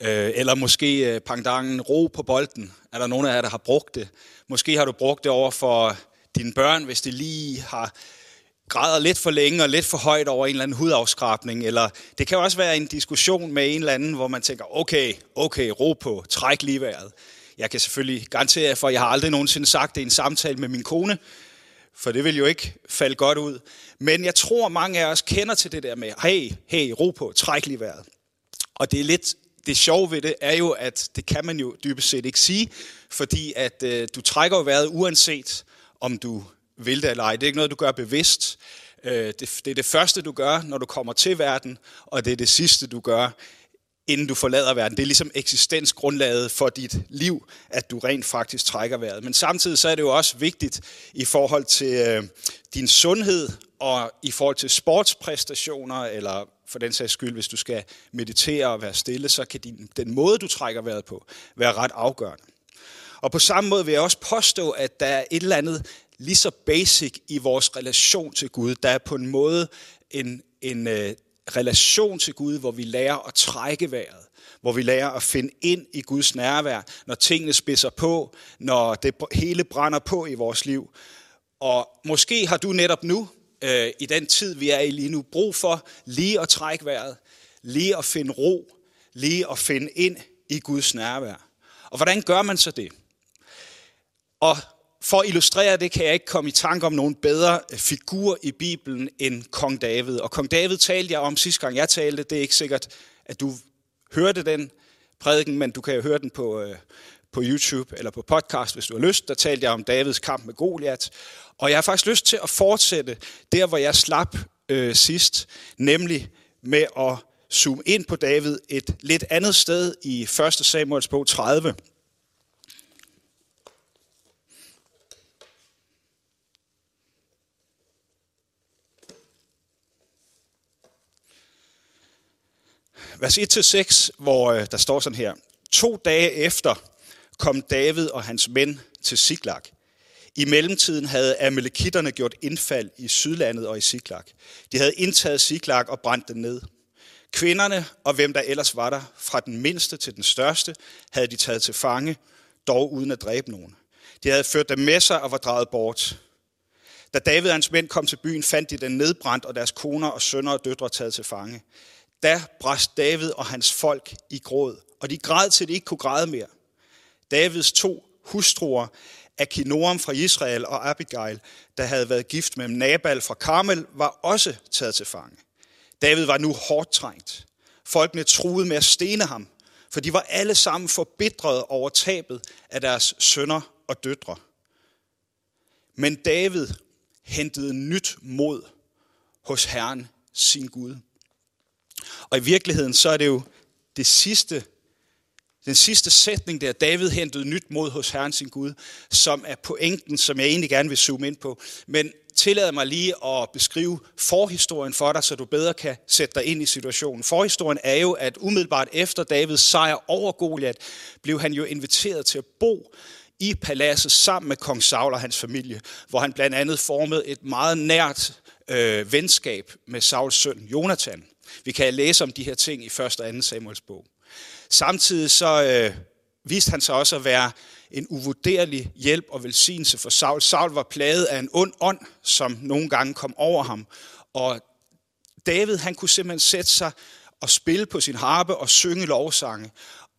Øh, eller måske øh, pangdangen, ro på bolden. Er der nogen af jer, der har brugt det? Måske har du brugt det over for dine børn, hvis de lige har græder lidt for længe og lidt for højt over en eller anden hudafskrabning. Eller det kan også være en diskussion med en eller anden, hvor man tænker, okay, okay, ro på, træk lige vejret. Jeg kan selvfølgelig garantere for, jeg har aldrig nogensinde sagt det i en samtale med min kone, for det vil jo ikke falde godt ud. Men jeg tror, mange af os kender til det der med, hey, hey, ro på, træk lige vejret. Og det er lidt, det sjove ved det er jo, at det kan man jo dybest set ikke sige, fordi at øh, du trækker jo vejret uanset, om du vil det eller ej. Det er ikke noget, du gør bevidst. Øh, det, det er det første, du gør, når du kommer til verden, og det er det sidste, du gør, inden du forlader verden. Det er ligesom eksistensgrundlaget for dit liv, at du rent faktisk trækker vejret. Men samtidig så er det jo også vigtigt i forhold til øh, din sundhed og i forhold til sportspræstationer, eller for den sags skyld, hvis du skal meditere og være stille, så kan din, den måde, du trækker vejret på, være ret afgørende. Og på samme måde vil jeg også påstå, at der er et eller andet lige så basic i vores relation til Gud. Der er på en måde en, en øh, relation til Gud, hvor vi lærer at trække vejret, hvor vi lærer at finde ind i Guds nærvær, når tingene spidser på, når det hele brænder på i vores liv. Og måske har du netop nu, øh, i den tid vi er i lige nu, brug for lige at trække vejret, lige at finde ro, lige at finde ind i Guds nærvær. Og hvordan gør man så det? Og for at illustrere det, kan jeg ikke komme i tanke om nogen bedre øh, figur i Bibelen end kong David. Og kong David talte jeg om sidste gang jeg talte. Det er ikke sikkert, at du hørte den prædiken, men du kan jo høre den på, øh, på YouTube eller på podcast, hvis du har lyst. Der talte jeg om Davids kamp med Goliat. Og jeg har faktisk lyst til at fortsætte der, hvor jeg slap øh, sidst, nemlig med at zoome ind på David et lidt andet sted i 1. Samuels bog 30. vers 1-6, hvor øh, der står sådan her. To dage efter kom David og hans mænd til Siklag. I mellemtiden havde amalekitterne gjort indfald i Sydlandet og i Siklag. De havde indtaget Siklag og brændt den ned. Kvinderne og hvem der ellers var der, fra den mindste til den største, havde de taget til fange, dog uden at dræbe nogen. De havde ført dem med sig og var draget bort. Da David og hans mænd kom til byen, fandt de den nedbrændt, og deres koner og sønner og døtre taget til fange. Da brast David og hans folk i gråd, og de græd til de ikke kunne græde mere. Davids to hustruer, Akinoam fra Israel og Abigail, der havde været gift med Nabal fra Karmel, var også taget til fange. David var nu hårdt trængt. Folkene truede med at stene ham, for de var alle sammen forbitrede over tabet af deres sønner og døtre. Men David hentede nyt mod hos Herren sin Gud. Og i virkeligheden, så er det jo det sidste, den sidste sætning der, David hentede nyt mod hos Herren sin Gud, som er pointen, som jeg egentlig gerne vil zoome ind på. Men tillad mig lige at beskrive forhistorien for dig, så du bedre kan sætte dig ind i situationen. Forhistorien er jo, at umiddelbart efter Davids sejr over Goliat, blev han jo inviteret til at bo i paladset sammen med kong Saul og hans familie, hvor han blandt andet formede et meget nært øh, venskab med Sauls søn Jonathan. Vi kan læse om de her ting i 1. og 2. Samuels bog. Samtidig så øh, viste han sig også at være en uvurderlig hjælp og velsignelse for Saul. Saul var plaget af en ond ånd, som nogle gange kom over ham. Og David, han kunne simpelthen sætte sig og spille på sin harpe og synge lovsange.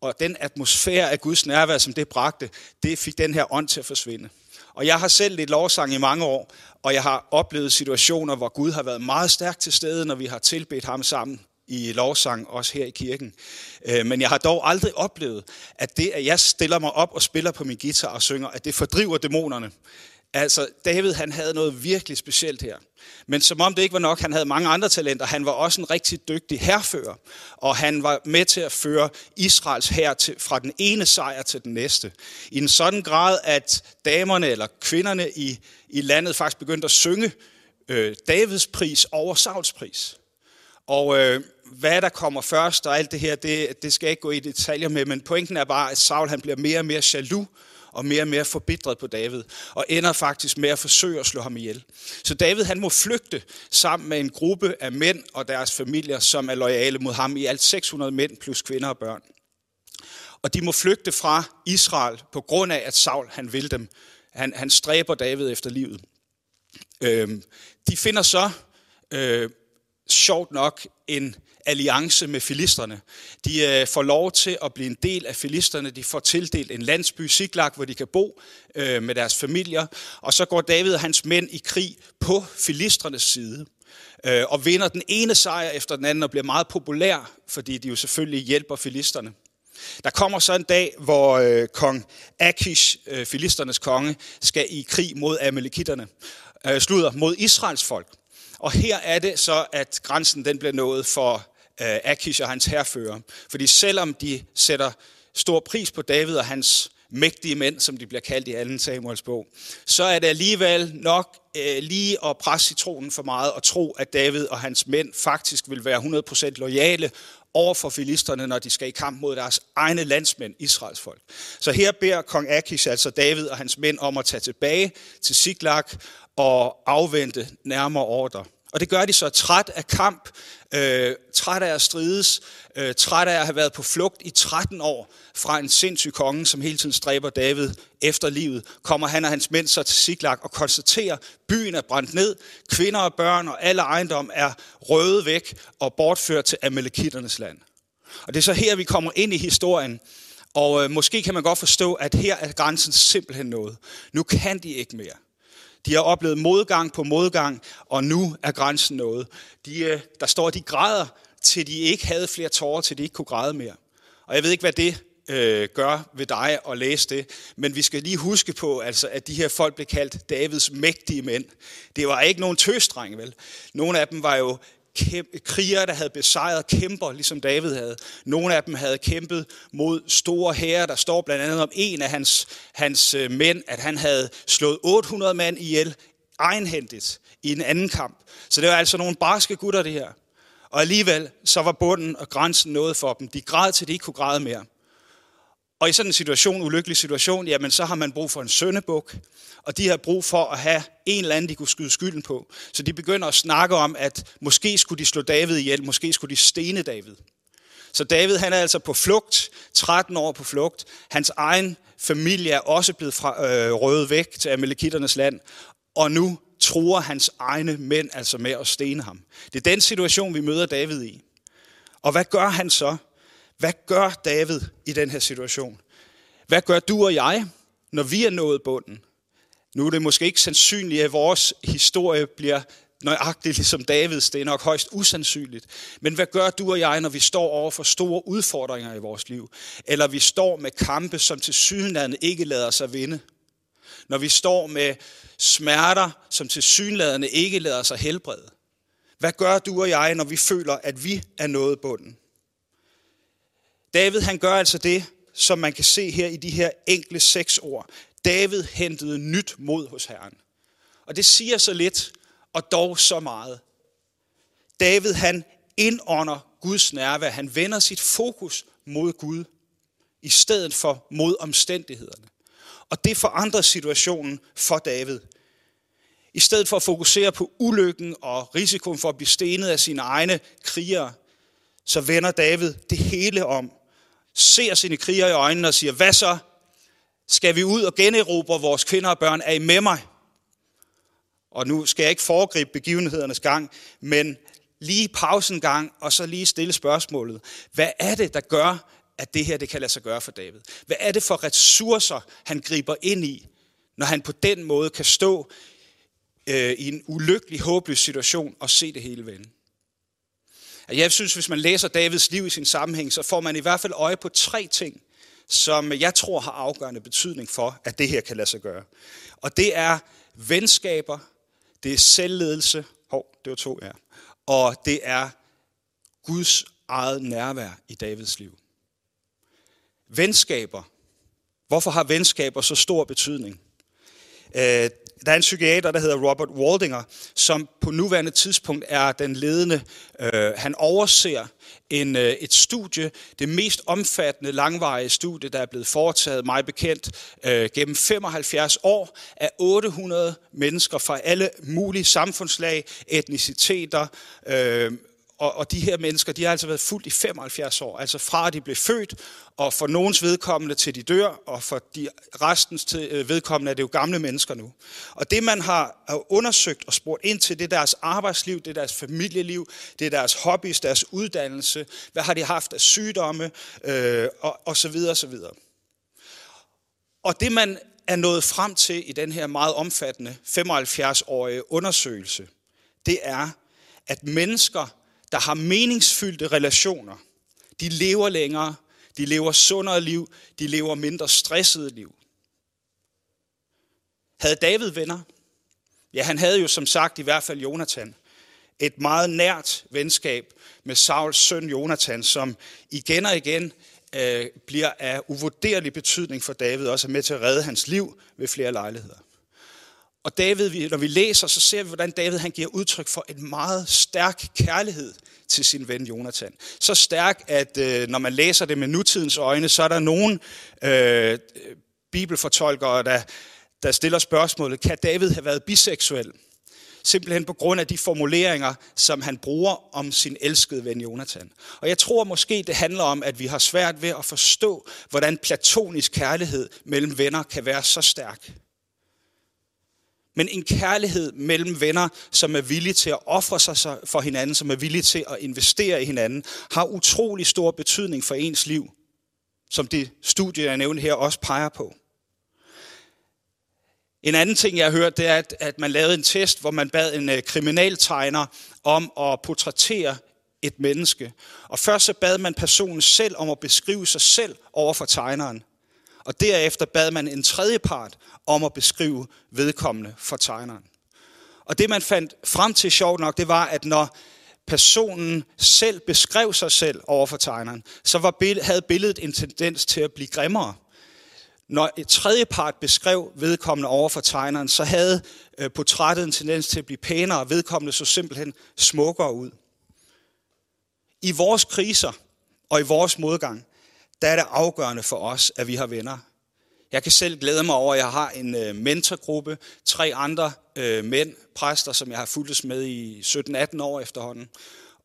Og den atmosfære af Guds nærvær, som det bragte, det fik den her ånd til at forsvinde. Og jeg har selv lidt lovsang i mange år, og jeg har oplevet situationer, hvor Gud har været meget stærk til stede, når vi har tilbedt ham sammen i lovsang, også her i kirken. Øh, men jeg har dog aldrig oplevet, at det, at jeg stiller mig op og spiller på min guitar og synger, at det fordriver dæmonerne. Altså, David han havde noget virkelig specielt her. Men som om det ikke var nok, han havde mange andre talenter. Han var også en rigtig dygtig herfører, og han var med til at føre Israels hær til, fra den ene sejr til den næste. I en sådan grad, at damerne eller kvinderne i, i landet faktisk begyndte at synge øh, Davids pris over Sauls pris. Og øh, hvad der kommer først og alt det her, det, det skal jeg ikke gå i detaljer med, men pointen er bare, at Saul han bliver mere og mere jaloux og mere og mere forbitret på David, og ender faktisk med at forsøge at slå ham ihjel. Så David han må flygte sammen med en gruppe af mænd og deres familier, som er lojale mod ham, i alt 600 mænd plus kvinder og børn. Og de må flygte fra Israel på grund af, at Saul han vil dem. Han, han stræber David efter livet. Øhm, de finder så øh, sjovt nok en alliance med filisterne. De øh, får lov til at blive en del af filisterne. De får tildelt en landsby, Siklag, hvor de kan bo øh, med deres familier. Og så går David og hans mænd i krig på filisternes side øh, og vinder den ene sejr efter den anden og bliver meget populær, fordi de jo selvfølgelig hjælper filisterne. Der kommer så en dag, hvor øh, kong Akish, øh, filisternes konge, skal i krig mod amalekitterne, øh, slutter mod Israels folk. Og her er det så, at grænsen den bliver nået for øh, Akish og hans herfører. Fordi selvom de sætter stor pris på David og hans mægtige mænd, som de bliver kaldt i 2. Samuels bog, så er det alligevel nok øh, lige at presse citronen for meget og tro, at David og hans mænd faktisk vil være 100% lojale over for filisterne, når de skal i kamp mod deres egne landsmænd, Israels folk. Så her beder kong Akish, altså David og hans mænd, om at tage tilbage til Siklag og afvente nærmere ordre. Og det gør de så træt af kamp, øh, træt af at strides, øh, træt af at have været på flugt i 13 år fra en sindssyg konge, som hele tiden stræber David efter livet, kommer han og hans mænd så til Siklag og konstaterer, at byen er brændt ned, kvinder og børn og alle ejendom er røde væk og bortført til Amalekitternes land. Og det er så her, vi kommer ind i historien, og øh, måske kan man godt forstå, at her er grænsen simpelthen noget. Nu kan de ikke mere. De har oplevet modgang på modgang, og nu er grænsen nået. De, øh, der står, de græder, til de ikke havde flere tårer, til de ikke kunne græde mere. Og jeg ved ikke, hvad det øh, gør ved dig at læse det, men vi skal lige huske på, altså, at de her folk blev kaldt Davids mægtige mænd. Det var ikke nogen tøstrenge, vel? Nogle af dem var jo krigere, der havde besejret kæmper, ligesom David havde. Nogle af dem havde kæmpet mod store herrer. Der står blandt andet om en af hans, hans øh, mænd, at han havde slået 800 mand ihjel egenhændigt i en anden kamp. Så det var altså nogle barske gutter, det her. Og alligevel, så var bunden og grænsen noget for dem. De græd til, de ikke kunne græde mere. Og i sådan en situation, ulykkelig situation, jamen så har man brug for en søndebuk, og de har brug for at have en eller anden, de kunne skyde skylden på. Så de begynder at snakke om, at måske skulle de slå David ihjel, måske skulle de stene David. Så David han er altså på flugt, 13 år på flugt. Hans egen familie er også blevet fra, øh, røget væk til Amalekitternes land, og nu tror hans egne mænd altså med at stene ham. Det er den situation, vi møder David i. Og hvad gør han så? Hvad gør David i den her situation? Hvad gør du og jeg, når vi er nået bunden? Nu er det måske ikke sandsynligt, at vores historie bliver nøjagtigt ligesom Davids. Det er nok højst usandsynligt. Men hvad gør du og jeg, når vi står over for store udfordringer i vores liv? Eller vi står med kampe, som til sydenlandet ikke lader sig vinde? Når vi står med smerter, som til synladende ikke lader sig helbrede? Hvad gør du og jeg, når vi føler, at vi er nået bunden? David han gør altså det, som man kan se her i de her enkle seks ord. David hentede nyt mod hos Herren. Og det siger så lidt, og dog så meget. David han indånder Guds nærvær. Han vender sit fokus mod Gud, i stedet for mod omstændighederne. Og det forandrer situationen for David. I stedet for at fokusere på ulykken og risikoen for at blive stenet af sine egne krigere, så vender David det hele om ser sine kriger i øjnene og siger, hvad så? Skal vi ud og generobre vores kvinder og børn? Er I med mig? Og nu skal jeg ikke foregribe begivenhedernes gang, men lige pausen gang, og så lige stille spørgsmålet. Hvad er det, der gør, at det her det kan lade sig gøre for David? Hvad er det for ressourcer, han griber ind i, når han på den måde kan stå øh, i en ulykkelig, håbløs situation og se det hele vende? Jeg synes, hvis man læser Davids liv i sin sammenhæng, så får man i hvert fald øje på tre ting, som jeg tror har afgørende betydning for, at det her kan lade sig gøre. Og det er venskaber, det er selvledelse, hov, det var to, ja, og det er Guds eget nærvær i Davids liv. Venskaber. Hvorfor har venskaber så stor betydning? Øh, der er en psykiater, der hedder Robert Waldinger, som på nuværende tidspunkt er den ledende. Øh, han overser en, øh, et studie, det mest omfattende, langvarige studie, der er blevet foretaget, mig bekendt, øh, gennem 75 år af 800 mennesker fra alle mulige samfundslag, etniciteter, øh, og, og de her mennesker, de har altså været fuldt i 75 år, altså fra at de blev født, og for nogens vedkommende til de dør, og for de restens til, øh, vedkommende er det jo gamle mennesker nu. Og det man har undersøgt og spurgt ind til, det er deres arbejdsliv, det er deres familieliv, det er deres hobbies, deres uddannelse, hvad har de haft af sygdomme, øh, og, og så videre, og så videre. Og det man er nået frem til i den her meget omfattende 75-årige undersøgelse, det er, at mennesker, der har meningsfyldte relationer, de lever længere, de lever sundere liv, de lever mindre stressede liv. Havde David venner? Ja, han havde jo som sagt i hvert fald Jonathan. Et meget nært venskab med Sauls søn Jonathan, som igen og igen øh, bliver af uvurderlig betydning for David, også er med til at redde hans liv ved flere lejligheder. Og David, når vi læser, så ser vi, hvordan David han giver udtryk for en meget stærk kærlighed til sin ven Jonathan. Så stærk, at øh, når man læser det med nutidens øjne, så er der nogen øh, bibelfortolkere, der, der stiller spørgsmålet, kan David have været biseksuel? Simpelthen på grund af de formuleringer, som han bruger om sin elskede ven Jonathan. Og jeg tror måske, det handler om, at vi har svært ved at forstå, hvordan platonisk kærlighed mellem venner kan være så stærk men en kærlighed mellem venner, som er villige til at ofre sig for hinanden, som er villige til at investere i hinanden, har utrolig stor betydning for ens liv, som det studie, jeg nævnte her, også peger på. En anden ting, jeg har hørt, det er, at, at man lavede en test, hvor man bad en uh, kriminaltegner om at portrættere et menneske. Og først så bad man personen selv om at beskrive sig selv over for tegneren. Og derefter bad man en tredje part om at beskrive vedkommende for tegneren. Og det man fandt frem til sjovt nok, det var, at når personen selv beskrev sig selv over for tegneren, så var, havde billedet en tendens til at blive grimmere. Når et tredje part beskrev vedkommende over for tegneren, så havde øh, portrættet en tendens til at blive pænere, og vedkommende så simpelthen smukkere ud. I vores kriser og i vores modgang, der er det afgørende for os, at vi har venner. Jeg kan selv glæde mig over, at jeg har en øh, mentorgruppe, tre andre øh, mænd, præster, som jeg har fulgtes med i 17-18 år efterhånden.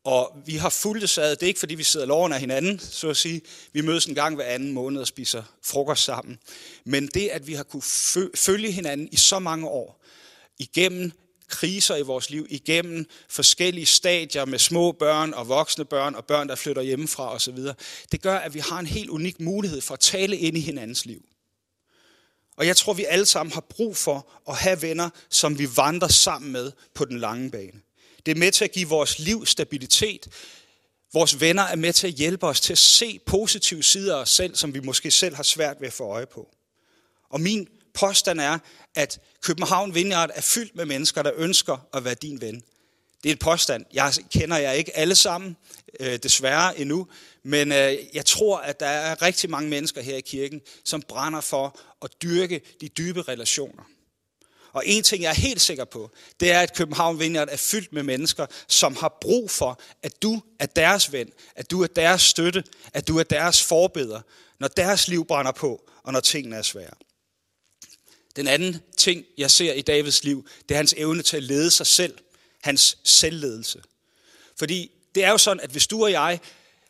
Og vi har fulgtes ad, det er ikke fordi vi sidder loven af hinanden, så at sige. Vi mødes en gang hver anden måned og spiser frokost sammen. Men det, at vi har kunne følge hinanden i så mange år, igennem kriser i vores liv, igennem forskellige stadier med små børn og voksne børn og børn, der flytter hjemmefra osv. Det gør, at vi har en helt unik mulighed for at tale ind i hinandens liv. Og jeg tror, vi alle sammen har brug for at have venner, som vi vandrer sammen med på den lange bane. Det er med til at give vores liv stabilitet. Vores venner er med til at hjælpe os til at se positive sider af os selv, som vi måske selv har svært ved at få øje på. Og min påstand er, at København Vineyard er fyldt med mennesker, der ønsker at være din ven. Det er et påstand. Jeg kender jer ikke alle sammen, øh, desværre endnu, men øh, jeg tror, at der er rigtig mange mennesker her i kirken, som brænder for at dyrke de dybe relationer. Og en ting, jeg er helt sikker på, det er, at København Vineyard er fyldt med mennesker, som har brug for, at du er deres ven, at du er deres støtte, at du er deres forbeder, når deres liv brænder på, og når tingene er svære. Den anden ting, jeg ser i Davids liv, det er hans evne til at lede sig selv. Hans selvledelse. Fordi det er jo sådan, at hvis du og jeg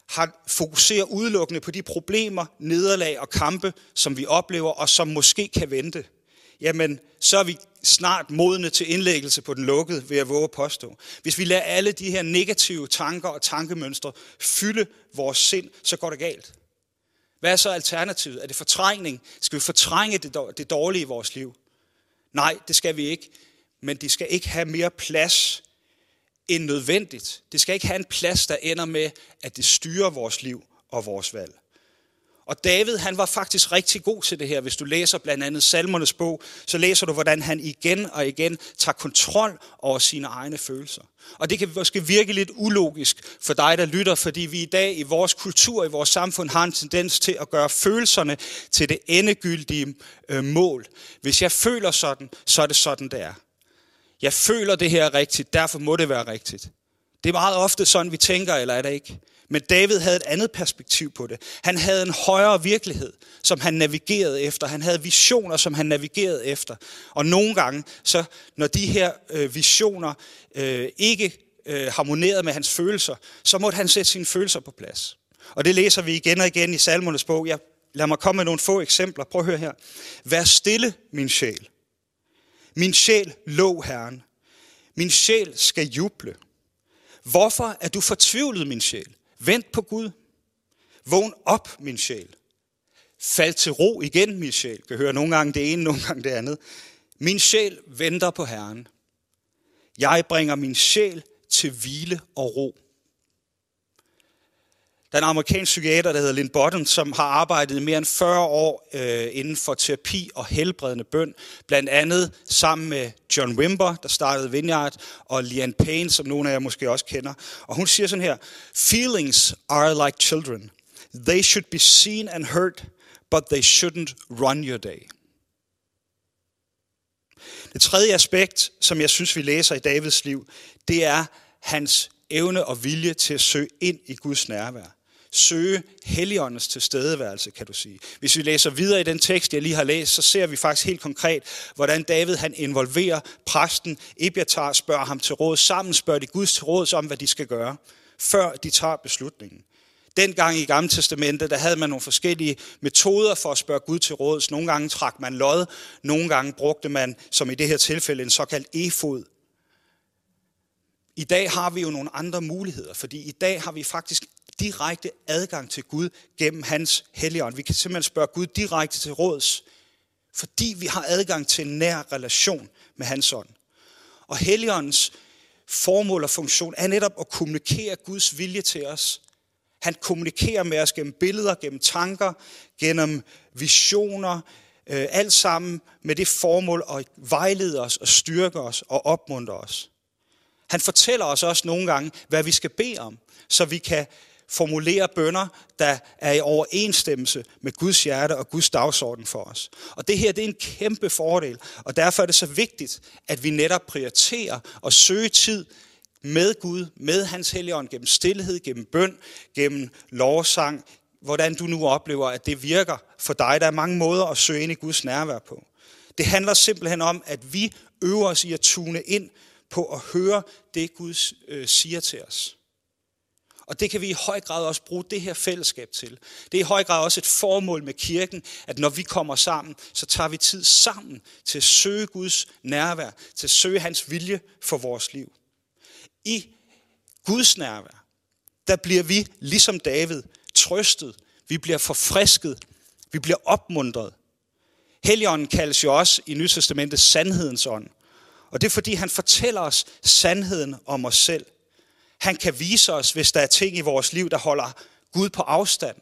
har fokuserer udelukkende på de problemer, nederlag og kampe, som vi oplever, og som måske kan vente, jamen så er vi snart modne til indlæggelse på den lukkede, ved at våge at påstå. Hvis vi lader alle de her negative tanker og tankemønstre fylde vores sind, så går det galt. Hvad er så alternativet? Er det fortrængning? Skal vi fortrænge det dårlige i vores liv? Nej, det skal vi ikke. Men de skal ikke have mere plads end nødvendigt. Det skal ikke have en plads, der ender med, at det styrer vores liv og vores valg. Og David, han var faktisk rigtig god til det her. Hvis du læser blandt andet Salmernes bog, så læser du, hvordan han igen og igen tager kontrol over sine egne følelser. Og det kan måske virke lidt ulogisk for dig, der lytter, fordi vi i dag i vores kultur, i vores samfund, har en tendens til at gøre følelserne til det endegyldige øh, mål. Hvis jeg føler sådan, så er det sådan, det er. Jeg føler det her rigtigt, derfor må det være rigtigt. Det er meget ofte sådan, vi tænker, eller er det ikke? Men David havde et andet perspektiv på det. Han havde en højere virkelighed, som han navigerede efter. Han havde visioner, som han navigerede efter. Og nogle gange, så når de her øh, visioner øh, ikke øh, harmonerede med hans følelser, så måtte han sætte sine følelser på plads. Og det læser vi igen og igen i Salmernes bog. Jeg, lad mig komme med nogle få eksempler. Prøv at høre her. Vær stille, min sjæl. Min sjæl lå Herren. Min sjæl skal juble. Hvorfor er du fortvivlet, min sjæl? Vent på Gud. Vågn op, min sjæl. Fald til ro igen, min sjæl. Kan høre nogle gange det ene, nogle gange det andet. Min sjæl venter på Herren. Jeg bringer min sjæl til hvile og ro. Der er en amerikansk psykiater, der hedder Lynn Bottom, som har arbejdet i mere end 40 år øh, inden for terapi og helbredende bøn. Blandt andet sammen med John Wimber, der startede Vineyard, og Lian Payne, som nogle af jer måske også kender. Og hun siger sådan her, Feelings are like children. They should be seen and heard, but they shouldn't run your day. Det tredje aspekt, som jeg synes, vi læser i Davids liv, det er hans evne og vilje til at søge ind i Guds nærvær søge Helligåndens tilstedeværelse, kan du sige. Hvis vi læser videre i den tekst, jeg lige har læst, så ser vi faktisk helt konkret, hvordan David han involverer præsten. Ebiatar spørger ham til råd. Sammen spørger de Guds til råd om, hvad de skal gøre, før de tager beslutningen. Dengang i Gamle Testamentet, der havde man nogle forskellige metoder for at spørge Gud til råds. Nogle gange trak man lod, nogle gange brugte man, som i det her tilfælde, en såkaldt efod. I dag har vi jo nogle andre muligheder, fordi i dag har vi faktisk direkte adgang til Gud gennem hans helligånd. Vi kan simpelthen spørge Gud direkte til råds, fordi vi har adgang til en nær relation med hans ånd. Og helligåndens formål og funktion er netop at kommunikere Guds vilje til os. Han kommunikerer med os gennem billeder, gennem tanker, gennem visioner, øh, alt sammen med det formål at vejlede os og styrke os og opmuntre os. Han fortæller os også nogle gange, hvad vi skal bede om, så vi kan formulere bønder, der er i overensstemmelse med Guds hjerte og Guds dagsorden for os. Og det her det er en kæmpe fordel, og derfor er det så vigtigt, at vi netop prioriterer og søger tid med Gud, med hans helligånd, gennem stillhed, gennem bøn, gennem lovsang, hvordan du nu oplever, at det virker for dig. Der er mange måder at søge ind i Guds nærvær på. Det handler simpelthen om, at vi øver os i at tune ind på at høre det, Gud øh, siger til os. Og det kan vi i høj grad også bruge det her fællesskab til. Det er i høj grad også et formål med kirken, at når vi kommer sammen, så tager vi tid sammen til at søge Guds nærvær, til at søge hans vilje for vores liv. I Guds nærvær, der bliver vi, ligesom David, trøstet, vi bliver forfrisket, vi bliver opmuntret. Helligånden kaldes jo også i Nytestamentet sandhedens ånd. Og det er fordi, han fortæller os sandheden om os selv. Han kan vise os, hvis der er ting i vores liv, der holder Gud på afstand,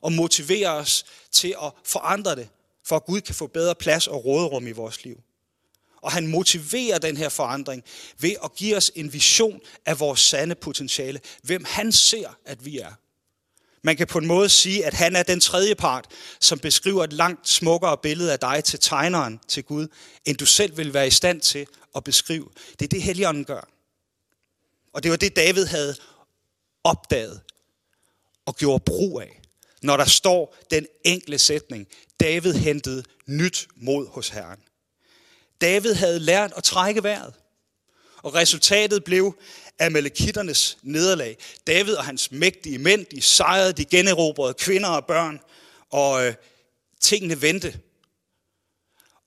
og motivere os til at forandre det, for at Gud kan få bedre plads og råderum i vores liv. Og han motiverer den her forandring ved at give os en vision af vores sande potentiale, hvem han ser, at vi er. Man kan på en måde sige, at han er den tredje part, som beskriver et langt smukkere billede af dig til tegneren til Gud, end du selv vil være i stand til at beskrive. Det er det, Helligånden gør. Og det var det, David havde opdaget og gjorde brug af, når der står den enkle sætning, David hentede nyt mod hos Herren. David havde lært at trække vejret, og resultatet blev Amalekitternes nederlag. David og hans mægtige mænd, de sejrede, de generobrede kvinder og børn, og øh, tingene vendte.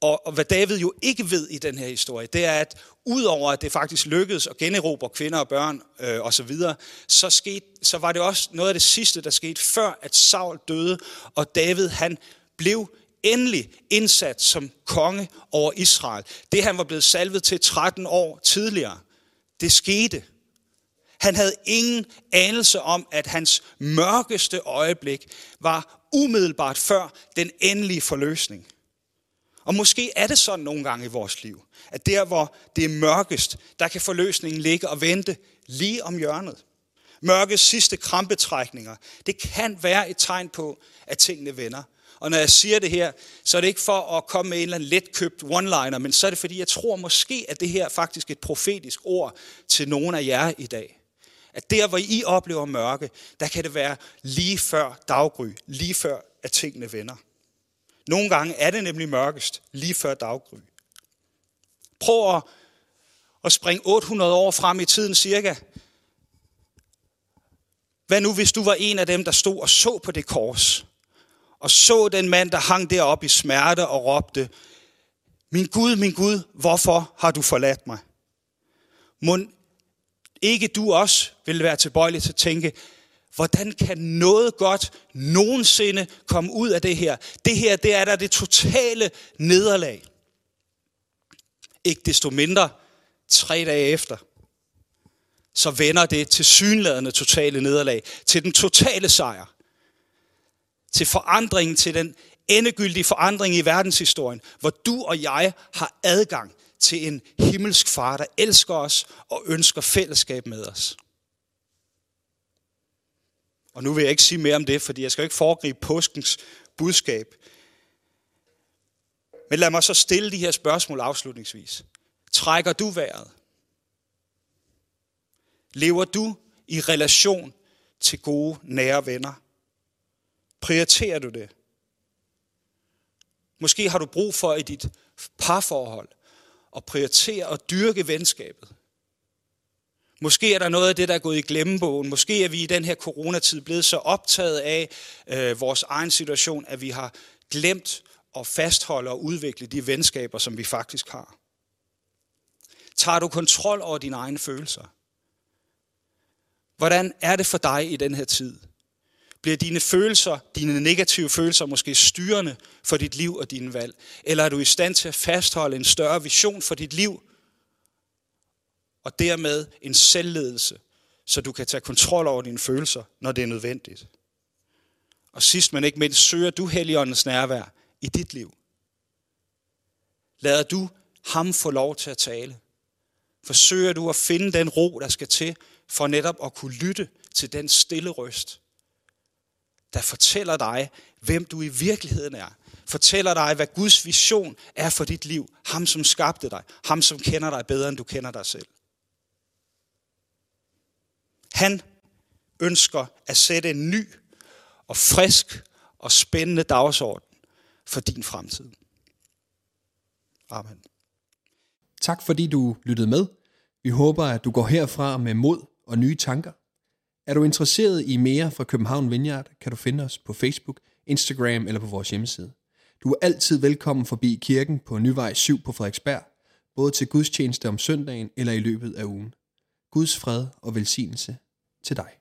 Og, og hvad David jo ikke ved i den her historie, det er, at udover at det faktisk lykkedes at generobre kvinder og børn øh, osv., så, så, skete, så var det også noget af det sidste, der skete, før at Saul døde, og David han blev endelig indsat som konge over Israel. Det han var blevet salvet til 13 år tidligere, det skete. Han havde ingen anelse om, at hans mørkeste øjeblik var umiddelbart før den endelige forløsning. Og måske er det sådan nogle gange i vores liv, at der hvor det er mørkest, der kan forløsningen ligge og vente lige om hjørnet. Mørkets sidste krampetrækninger, det kan være et tegn på, at tingene vender. Og når jeg siger det her, så er det ikke for at komme med en eller anden letkøbt one-liner, men så er det fordi, jeg tror måske, at det her er faktisk et profetisk ord til nogen af jer i dag. At der, hvor I oplever mørke, der kan det være lige før daggry, lige før, at tingene vender. Nogle gange er det nemlig mørkest, lige før daggry. Prøv at, at springe 800 år frem i tiden cirka. Hvad nu, hvis du var en af dem, der stod og så på det kors, og så den mand, der hang deroppe i smerte og råbte, min Gud, min Gud, hvorfor har du forladt mig? Må ikke du også vil være tilbøjelig til at tænke, hvordan kan noget godt nogensinde komme ud af det her? Det her, det er da det totale nederlag. Ikke desto mindre, tre dage efter, så vender det til synladende totale nederlag, til den totale sejr til forandringen, til den endegyldige forandring i verdenshistorien, hvor du og jeg har adgang til en himmelsk far, der elsker os og ønsker fællesskab med os. Og nu vil jeg ikke sige mere om det, fordi jeg skal ikke foregribe påskens budskab. Men lad mig så stille de her spørgsmål afslutningsvis. Trækker du vejret? Lever du i relation til gode, nære venner? Prioriterer du det? Måske har du brug for i dit parforhold at prioritere og dyrke venskabet. Måske er der noget af det, der er gået i glemmebogen. Måske er vi i den her coronatid blevet så optaget af øh, vores egen situation, at vi har glemt at fastholde og udvikle de venskaber, som vi faktisk har. Tager du kontrol over dine egne følelser? Hvordan er det for dig i den her tid? Bliver dine følelser, dine negative følelser måske styrende for dit liv og dine valg? Eller er du i stand til at fastholde en større vision for dit liv? Og dermed en selvledelse, så du kan tage kontrol over dine følelser, når det er nødvendigt. Og sidst men ikke mindst, søger du Helligåndens nærvær i dit liv. Lader du ham få lov til at tale? Forsøger du at finde den ro, der skal til, for netop at kunne lytte til den stille røst, der fortæller dig, hvem du i virkeligheden er. Fortæller dig, hvad Guds vision er for dit liv. Ham, som skabte dig. Ham, som kender dig bedre, end du kender dig selv. Han ønsker at sætte en ny og frisk og spændende dagsorden for din fremtid. Amen. Tak fordi du lyttede med. Vi håber, at du går herfra med mod og nye tanker. Er du interesseret i mere fra København Vineyard, kan du finde os på Facebook, Instagram eller på vores hjemmeside. Du er altid velkommen forbi kirken på Nyvej 7 på Frederiksberg, både til gudstjeneste om søndagen eller i løbet af ugen. Guds fred og velsignelse til dig.